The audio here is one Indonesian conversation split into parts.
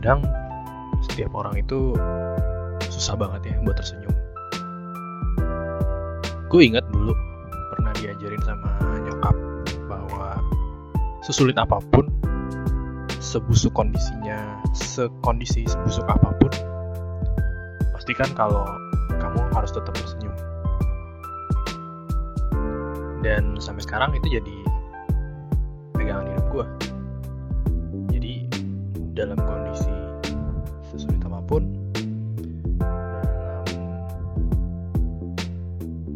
kadang setiap orang itu susah banget ya buat tersenyum. Gue ingat dulu pernah diajarin sama nyokap bahwa sesulit apa pun sebusuk kondisinya sekondisi sebusuk apa pun pastikan kalau kamu harus tetap tersenyum. Dan sampai sekarang itu jadi pegangan hidup gue dalam kondisi sesulit apa pun.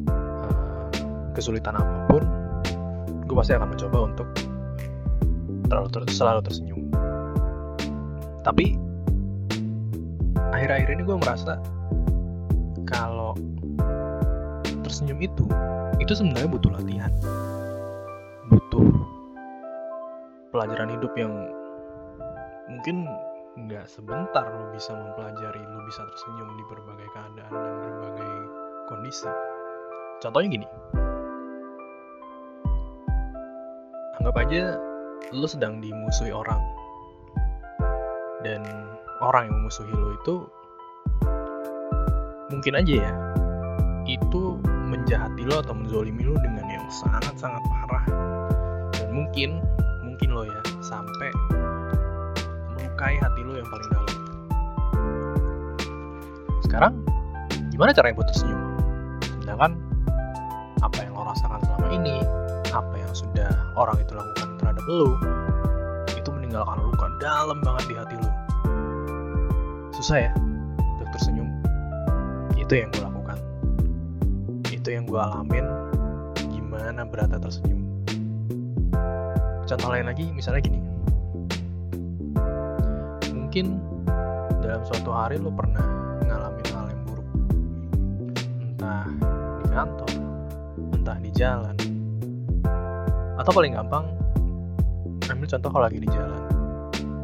Dalam uh, kesulitan apa pun gue pasti akan mencoba untuk terlalu ter selalu tersenyum. Tapi akhir-akhir ini gue merasa kalau tersenyum itu itu sebenarnya butuh latihan. Butuh pelajaran hidup yang mungkin nggak sebentar lo bisa mempelajari lo bisa tersenyum di berbagai keadaan dan berbagai kondisi. Contohnya gini. Anggap aja lo sedang dimusuhi orang. Dan orang yang memusuhi lo itu mungkin aja ya itu menjahati lo atau menzolimi lo dengan yang sangat-sangat parah. Dan mungkin mungkin lo ya sampai melukai hati lo yang paling dalam. Sekarang gimana caranya buat tersenyum? Sedangkan apa yang lo rasakan selama ini apa yang sudah orang itu lakukan terhadap lo itu meninggalkan luka dalam banget di hati lo susah ya untuk tersenyum. Itu yang gue lakukan. Itu yang gue alamin gimana beratnya tersenyum. Contoh lain lagi misalnya gini mungkin dalam suatu hari lo pernah ngalamin hal yang buruk. Entah di kantor entah di jalan. Atau paling gampang ambil contoh kalau lagi di jalan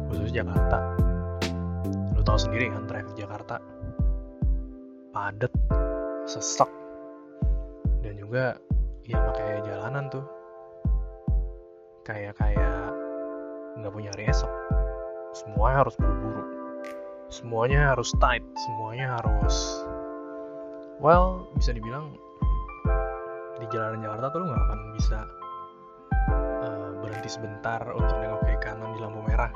khususnya Jakarta. Lo tau sendiri kan traffic Jakarta padat sesak dan juga ya pakai jalanan tuh. Kayak kayak nggak punya hari esok semuanya harus buru-buru. Semuanya harus tight. Semuanya harus well bisa dibilang di jalanan Jakarta tuh lo nggak akan bisa uh, berhenti sebentar untuk nengok kiri kanan di lampu merah.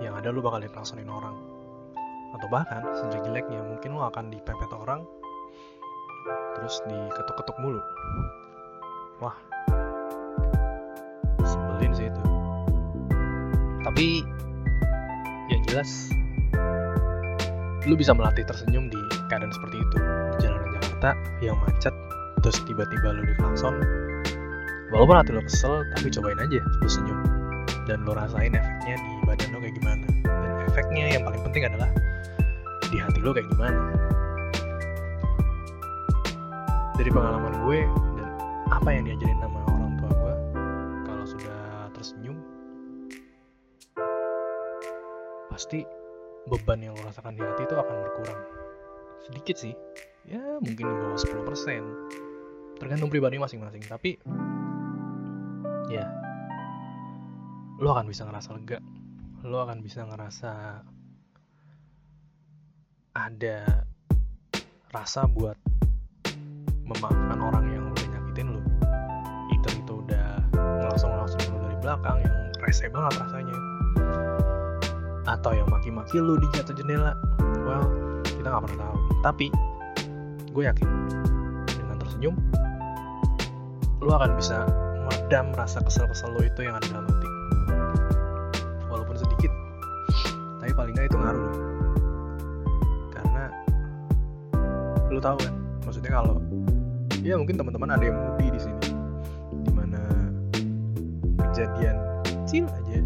Yang ada lu bakal dikelaksonin orang. Atau bahkan sejelek-jeleknya mungkin lo akan dipepet orang terus diketuk-ketuk mulu. Wah. Sebelin sih itu. Tapi yang jelas. Lu bisa melatih tersenyum di keadaan seperti itu. Di jalanan Jakarta yang macet terus tiba-tiba lu diklakson walaupun hati lo kesel tapi cobain aja lu senyum. Dan lo rasain efeknya di badan lo kayak gimana. Dan efeknya yang paling penting adalah di hati lo kayak gimana. Dari pengalaman gue dan apa yang diajarin sama pasti beban yang lo rasakan di hati itu akan berkurang. Sedikit sih. Ya mungkin di bawah 10% tergantung pribadi masing-masing. Tapi ya. Lo akan bisa ngerasa lega. Lo akan bisa ngerasa ada rasa buat memaafkan orang yang udah nyakitin lo. Itu itu udah ngelosong-ngelosong lo dari belakang yang rese banget rasanya atau yang maki-maki lo di jatuh jendela. Well kita nggak pernah tahu. Tapi gue yakin dengan tersenyum lo akan bisa meredam rasa kesel-kesel lo itu yang ada dalam hati. Walaupun sedikit tapi paling nggak itu ngaruh. Loh karena lo tahu kan maksudnya kalau ya mungkin teman-teman ada yang mudi di sini. Di mana kejadian kecil aja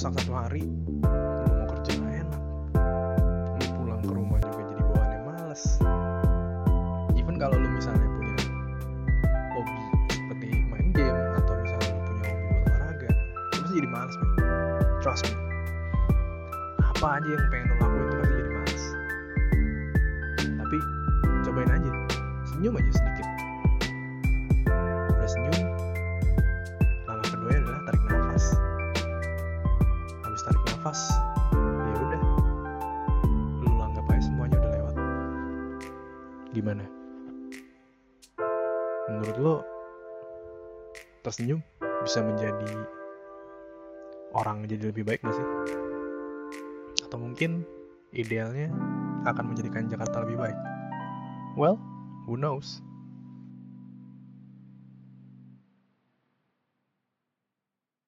rusak satu hari lo mau kerja nggak enak. Lo pulang ke rumah juga jadi bawaannya males. Even kalau lo misalnya punya hobi seperti main game atau misalnya lo punya hobi olahraga lo pasti jadi males men. Trust me. Apa aja yang pengen lo lakuin itu pasti jadi males. Tapi cobain aja. Senyum aja sedikit. Udah senyum nafas ya udah. Lu anggap aja semuanya udah lewat. Gimana? Menurut lo tersenyum bisa menjadi orang jadi lebih baik gak sih? Atau mungkin idealnya akan menjadikan Jakarta lebih baik? Well who knows